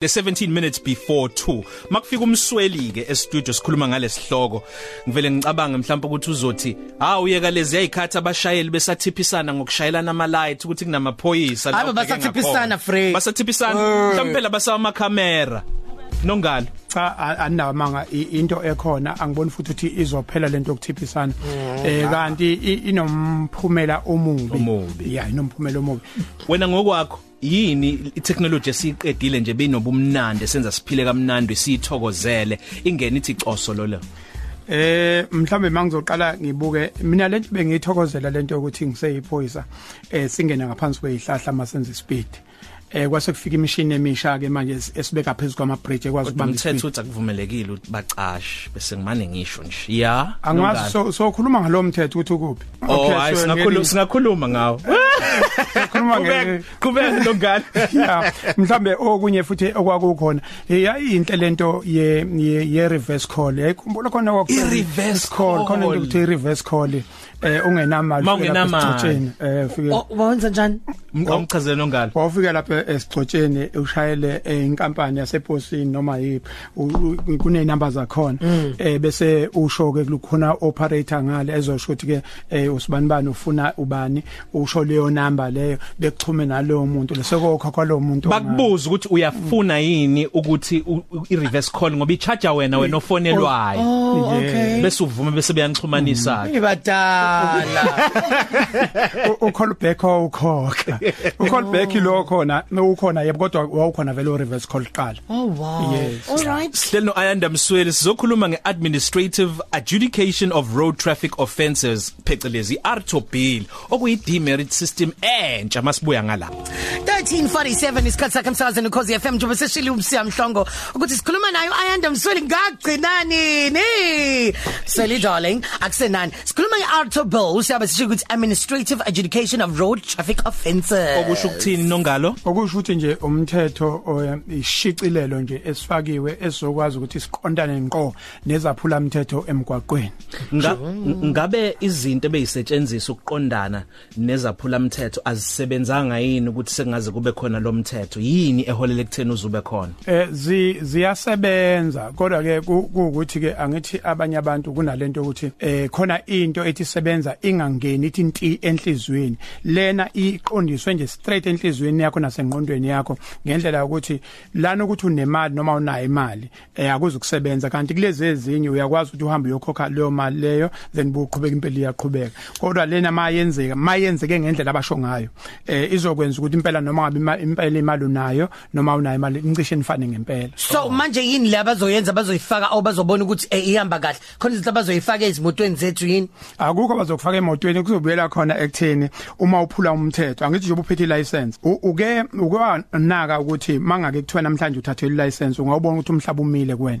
the 17 minutes before 2 makufika umsweli ke e-studio sikhuluma ngalesihloko. Ngivele ngicabanga mhlawumbe ukuthi uzothi ha uyeka lezi ayikhathi abashayeli besathiphisana ngokushayelana ama light ukuthi kunamaphoyisa Aba basathiphisana, Frey. basathiphisana mhlawumbe labasa ama camera nongalo cha anamanga into ekhona. Angiboni futhi ukuthi izophela lento yokuthiphisana. Eh kanti inomphumela omubi. Yeah inomphumela omubi. Wena ngokwakho yini itechnology esiqedile nje benobumnandi senza siphile kamnandi sithokozele ingene ithi coso lo lo Eh mhlambe mangizoqala ngibuke mina lento bengiyithokozela lento ukuthi ngiseyiphoyisa eh singena ngaphansi kwezihlahla masenze speed eh kwase kufika imishini emisha ke manje es- esibeka phezulu kwama bridge ekwazi kodwa ukubamba umthetho ispeed uthi akuvumelekile ukuthi baqashe bese ngimane ngisho nje. Ya? Angazi so so khuluma ngalo mthetho ukuthi ukuphi? Oh hayi so singakhuluma ngeli- singakhuluma ngawo. Khuluma Qhubeka nge qhubeka nongalo yeah mhlambe okunye futhi okwakukhona. Yayinhle lento ye ye- ye reverse call. Yayikhumbula khona kwakuthwa I-reverse call khona call. into ukuthi reverse call. Eh ungenamali Ma ufike lapha ungenamali. esigcotsheni, eh ufike Oh, wenza njani? Ngomchazela nongalo wawufika lapha esigcotsheni ushayele eh, inkampani yaseposini noma yiphi kune number zakhona eh bese usho ke kukhona operator ngale ezosho ukuthi ke eh, usibani bani ufuna ubani usho leyo number leyo bekuxhume nalowo muntu. Lesekokho kwalowo muntu ongayo. bakubuza ukuthi uyafuna yini ukuthi u- u- i-reverse call ngoba i-charger wena wena ofonelwayo. Oh Yeah. okay. Bese uvuma bese beyanixhumanisa ke ibadala U- ucall back ukhokha ucall back lo khona ukhona yebo kodwa wawukhona vele reverse call qala oh wow. Yes. all right. Sihlelo no Ayanda Msweli sizokhuluma ngeadministrative adjudication of road traffic offences phecelezi ARTO bill okuyi demerit system entsha masibuya ngala. 1347 isikhathi sakhe emsakazweni ukhozi FM njengoba seshilo umsiya mhlongo ukuthi sikhuluma nayo ayanda msweli ngagcinani ni? Sally darling akusenani. Sikhuluma ngeArto bill? Siyabe sisho ukuthi administrative adjudication of road traffic offences. Okusho ukuthini nongalo? Okusho ukuthi nje umthetho o- ishicilelo nje esifakiwe esizokwazi ukuthi siqondane ngqo nezaphula umthetho emgwaqweni. Nga, ngabe izinto ebeyisetshenziswa ukuqondana nezaphula umthetho azisebenzanga yini ukuthi sekungaze kube khona lo mthetho? Yini eholele ekutheni uzube khona? Eh zi ziyasebenza. Kodwa ke ku- kuukuthi ke angithi abanye abantu kunalento ukuthi eh khona into ethi sebenza ingangeni ithi inti enhlizweni. Lena iqondiswe nje straight enhlizweni yakho nasengqondweni yakho ngendlela ukuthi lana ukuthi unemali noma unayo imali eh akuzukusebenza kanti kulezi ezinye uyakwazi ukuthi uhambe uyokhokha leyo mali leyo then buqhubeka impilo iyaqhubeka. Kodwa lena mayenzeka mayenzeke ngendlela abasho ngayo eh izokwenza ukuthi impela noma ngabe impela imali unayo noma unayo imali incishe nifane ngempela. So manje yini la bazoyenza bazoyifaka aw bazobona ukuthi eh, ihamba kahle? Khona izinto abazoyifaka ezimotweni zethu yini? Akukho bazokufaka emotweni kuzobuyela khona ekutheni uma uphula umthetho angithi nje uphethe license U- uke ukwanaka ukuthi mangake kuthiwa namhlanje uthathe license ungawubona ukuthi umhlaba umile kuwena.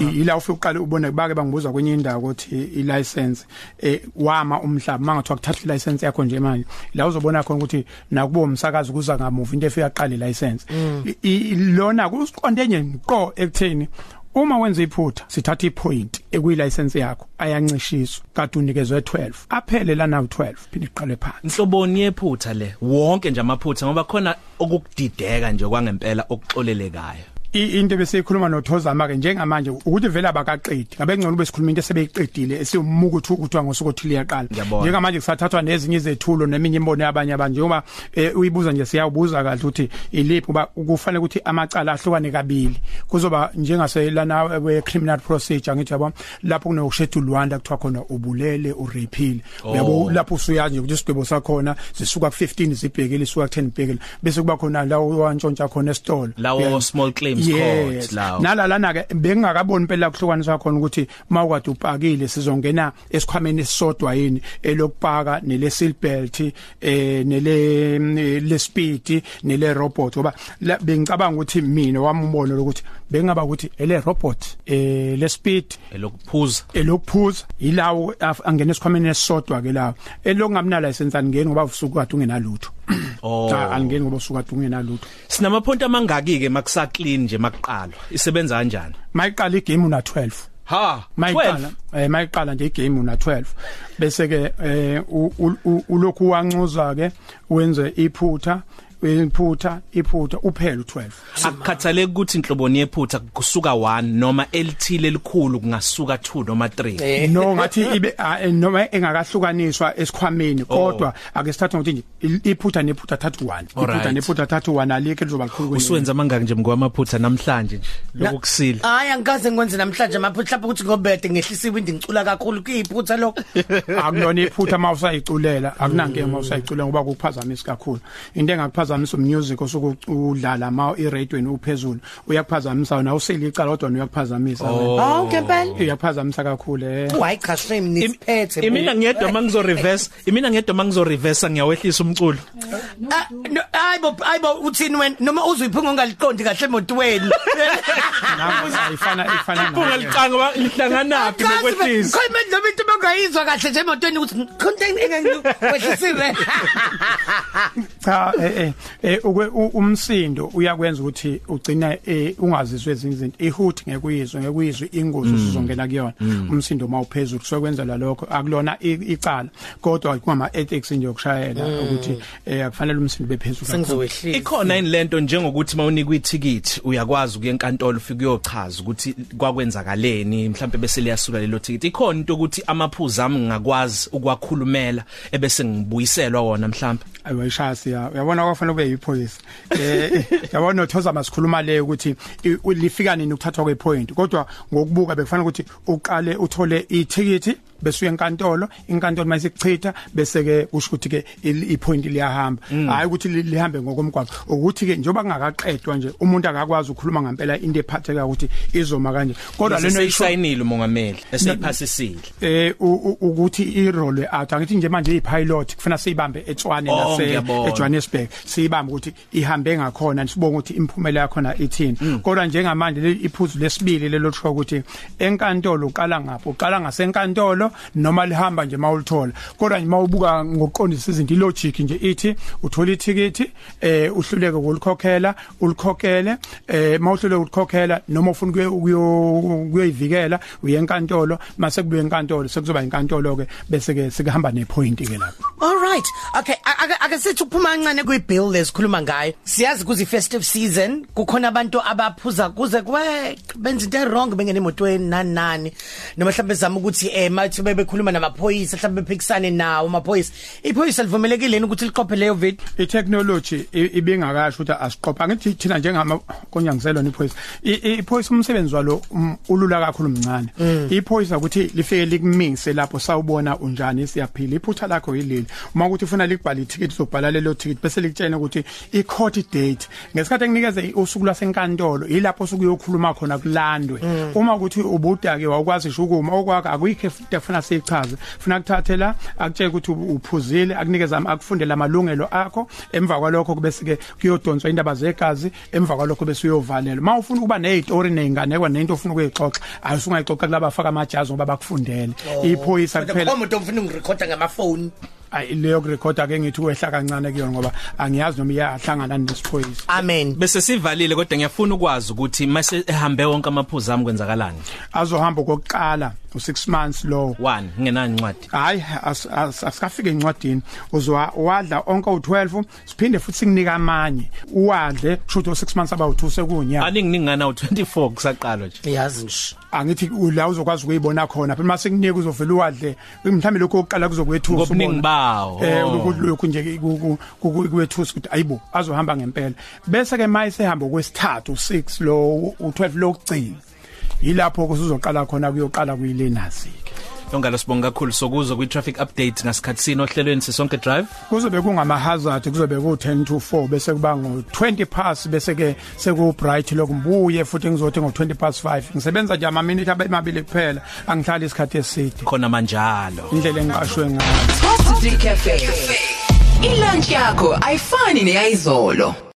I- ila ufike uqale ubone bake bangibuza kwenye indawo ukuthi i-license eh wama umhlaba mangathiwa kuthatha i-license yakho nje manje la uzobona khona ukuthi nakubo umsakazi kuza ngamuva into efika qala i-license. I- i- lona kusiqonde nje qo ekutheni Uma wenza iphutha sithatha ipoint. Ekuyi-license yakho ayancishiswa kade unikezwe 12 aphele lana u12 phinde iqale phansi. Inhloboni yephutha le wonke nje amaphutha ngoba khona okukudideka nje kwangempela okuxolelekayo. I- into besikhuluma nothozama ke njengamanje ukuthi vele abakaqedi ngabe ngcono besikhuluma into esebeyiqedile esimuka ukuthi ukuthiwa ngosuku othile yaqala Ngiyabona. njengamanje kusathathwa nezinye izethulo neminye imbono yabanye abantu njengoba eh, uyibuza nje siyawubuza kahle ukuthi iliphi uba kufanele ukuthi amacala ahlukane kabili kuzoba njengaselana we criminal procedure ngithi yabo lapho kunokushedule one la kuthiwa khona ubulele urepeal uyabo lapho usuyazi nje ukuthi isigwebo sakhona zisuka ku15 zibhekile isuka ku10 ibhekile bese kuba khona la wantshontsha khona esitolo lawo Uyabona? small claims Yes. Court lawo nalalana ke bengingakaboni phela kuhlukaniswa khona ukuthi mawukade upakile sizongena esikhwameni esisodwa yini elokupaka nele seat belt eh nele le speed nele robot ngoba bengicabanga ukuthi mina wami umbono lokuthi bengaba ukuthi ele robot eh le speed elokuphuza. elokuphuza ilawo angena esikhwameni esisodwa ke lawo elokungamna license angeni ngoba usuku kade ungenalutho. Oh. Angeni ngoba usuku kade ungenalutho. Sinamaphonto amangaki ke makusa clean nje makuqalwa isebenza kanjani? Mayiqala igame una 12 ha mayiqala eh mayiqala nje igame una 12 bese ke eh ulokhu wancuza ke wenze iphutha iphutha iphutha uphela u12 akukhathaleki ukuthi inhloboni yephutha kusuka 1 noma elithile elikhulu kungasuka 2 noma 3 no ngathi ibe ah, eh, noma engakahlukaniswa esikhwameni kodwa ake sithathe ngokuthi nje i- iphutha nephutha thathu 1 iphutha Alright. nephutha thathu 1 alikho lizoba likhulu kwenye. usuwenza mangaki nje mngwamaphutha namhlanje nje lokusila hayi angikaze ngikwenze namhlanje amaphutha lapho ukuthi ngobede ngehlisa iwindi ngicula kakhulu kuyiphutha lokho akuyona iphutha mawusayiculela akunankinga mawusayiculela ngoba kukuphazamisa kakhulu. Into engakuphazamisa umusic osuke udlala ma iradioweni uphezulu. Uyakuphazamisa wena useli icala kodwa wena uyakuphazamisa wena. Hawu ngempela uyakuphazamisa kakhulu eh. Hayi cha shame nisiphethe imina ngiyedwa mangizo reverse imina ngiyedwa mangizo reverse ngiyawehlisa umculo. Ah, no, hayibo hayibo uthini wena? Noma uziphunga ungaliqondi kahle emotweni. Naku ayifana ifana nayo. ungalicanga ba ihlanganaphi nokwehlisa. Khona noma into bangayizwa kahle nje emotweni ukuthi content engangikwehlisiwe cha eh eh, eh ukwe- u- umsindo uyakwenza ukuthi ugcina eh, ungazizwe ezinye izinto. Ihoot ngeke uyizwe ngeke uyizwe ingozi usizongena kuyona umsindo mawuphezulu kusekwenzela lokho akulona i- icala. Kodwa kuma ethics nje yokushayela ukuthi eh akufanele umsindo bephezulu kakhulu. sengizowehlisa. Ikhona yini lento njengokuthi mawunikwa ithikithi uyakwazi ukuya enkantolo ufike uyochaza ukuthi kwakwenzakaleni mhlawumbe bese liyasula lelo thikithi? Ikhona into ukuthi amaphuzu ami ngakwazi ukwakhulumela ebese ngibuyiselwa wona mhlawumbe ayiwayishasi ya uyabona kwafanele kube yiphoyisa eh yabona uthoza masikhuluma le ukuthi i- u- lifika nini ukuthathwa kwepoint. Kodwa ngokubuka bekufanele ukuthi uqale uthole ithikithi bese uye enkantolo inkantolo mayisikuchitha bese ke kusho ukuthi ke il- ipoint liyahamba. Hayi ukuthi li- lihambe ngokomgwaqo. Ukuthi ke njoba kungakaqedwa nje umuntu akakwazi ukukhuluma ngempela into ephatheka ukuthi izoma kanje. Kodwa lento isho seyisayinile umongameli eseyiphasisile. Eh u- u- ukuthi irole out angithi nje manje ipilot kufuna siyibambe eTswane Oh, nase ngiyabona. eJohannesburg siyibambe ukuthi ihambe ngakhona sibonga ukuthi imphumela yakhona ithini. Kodwa njengamanje le- iphuzu lesibili lelo lisho ukuthi enkantolo uqala ngapho uqala ngasenkantolo noma lihamba nje mawulithola. Kodwa nje mawubuka ngokuqondisa izinto ilogic nje ithi uthola ithikithi eh uhluleke ukulikhokhela ulikhokhele eh mawuhluleke ukukhokhela noma ufuna ukuyo- ukuyo- ukuyoyivikela uye enkantolo. Mase kubuye enkantolo sekuzoba inkantolo ke bese ke sikahamba nepoint ke lapho. All right. Okay, ake ake sithi ukuphuma kancane kwi bill lesikhuluma ngayo. Siyazi kuzi festive season, kukhona abantu abaphuza kuze kwe benza into wrong bengene emotweni nani nani. Noma mhlawumbe zama ukuthi eh mathi bebekhuluma namaphoyisa mhlawumbe bephikisane nawo amaphoyisa. Iphoyisa livumelekile ukuthi liqophe leyo video? i- ibingakasho ukuthi asiqopha ngithi thina njengama konyangiselwa iphoyisa I- i- iphoyisa umsebenzi walo ulula kakhulu mncane iphoyisa ukuthi lifike likumise lapho sawubona unjani siyaphila iphutha lakho yileli uma ukuthi ufuna likubhala ithikithi uzobhala lelo thikithi bese likutshela ukuthi i court date ngesikhathi ekunikeze usuku lwasenkantolo ilapho sukuyokhuluma khona kulandwe. Uma ukuthi ubuda ke awukwazi ngisho ukuma okwakho akuyikho futhi efuna sichaze funa kuthathe la akutshela ukuthi u- uphuzile akunikeza ama- akufundele amalungelo akho emva kwalokho bese ke kuyodonswa indaba zegazi emva kwalokho bese uyovalelwa. Mawufuna ukuba nezitori nezinganekwa nento ofuna ukuyixoxa ayisungayixoxa kulaba afaka amajazi ngoba bakufundele. Iphoyisa Kodwa kuphela umuntu ofuna ungirecorda ngamafoni. Ayi leyo kurekhoda ke ngithi wehla kancane kuyona ngoba angiyazi noma iyahlangana nesiphoyisa. Amen. bese sivalile kodwa ngiyafuna ukwazi ukuthi mase ehambe wonke amaphuzu ami kwenzakalani? Azohamba kokuqala u6 months low. 1 ngenani incwadi. Hayi as- as- asikafike encwadini. Uzwa wadla onke u12 siphinde futhi sikunika amanye. Uwadle kusho ukuthi u6 months abawu2 sekunyaka aninginingana u24 kusaqalwa nje. Yazi nje. angithi la uzokwazi ukuyibona khona phela mase kunika uzovela uwadle mhlawumbe lokho oqala kuzokwethusa Ngobuningi bawo. eh Oh. lokhu lokhu nje ku- ku- ku- kwethusa ukuthi ayibo azohamba ngempela. Bese ke maye sehamba kwesithathu 6 lo u12 lokugcina yilapho kusuzoqala khona kuyoqala kuyilenazi ke Yongalo sibonga kakhulu. Sokuzwa kwi traffic update ngasikhathi sino ohlelweni sisonke drive. Kuzobe kungama hazard kuzobe ku 10 to 4 bese kuba ngo 20 past bese ke seku bright lokumbuye futhi ngizothi ngo 20 past 5 ngisebenza nje ama minute abemabili kuphela. Angihlali isikhathi eside. Khona manjalo. Indlela engiqashwe ngayo. Top 3 Cafe. Ilunch yakho ayifani neyizolo.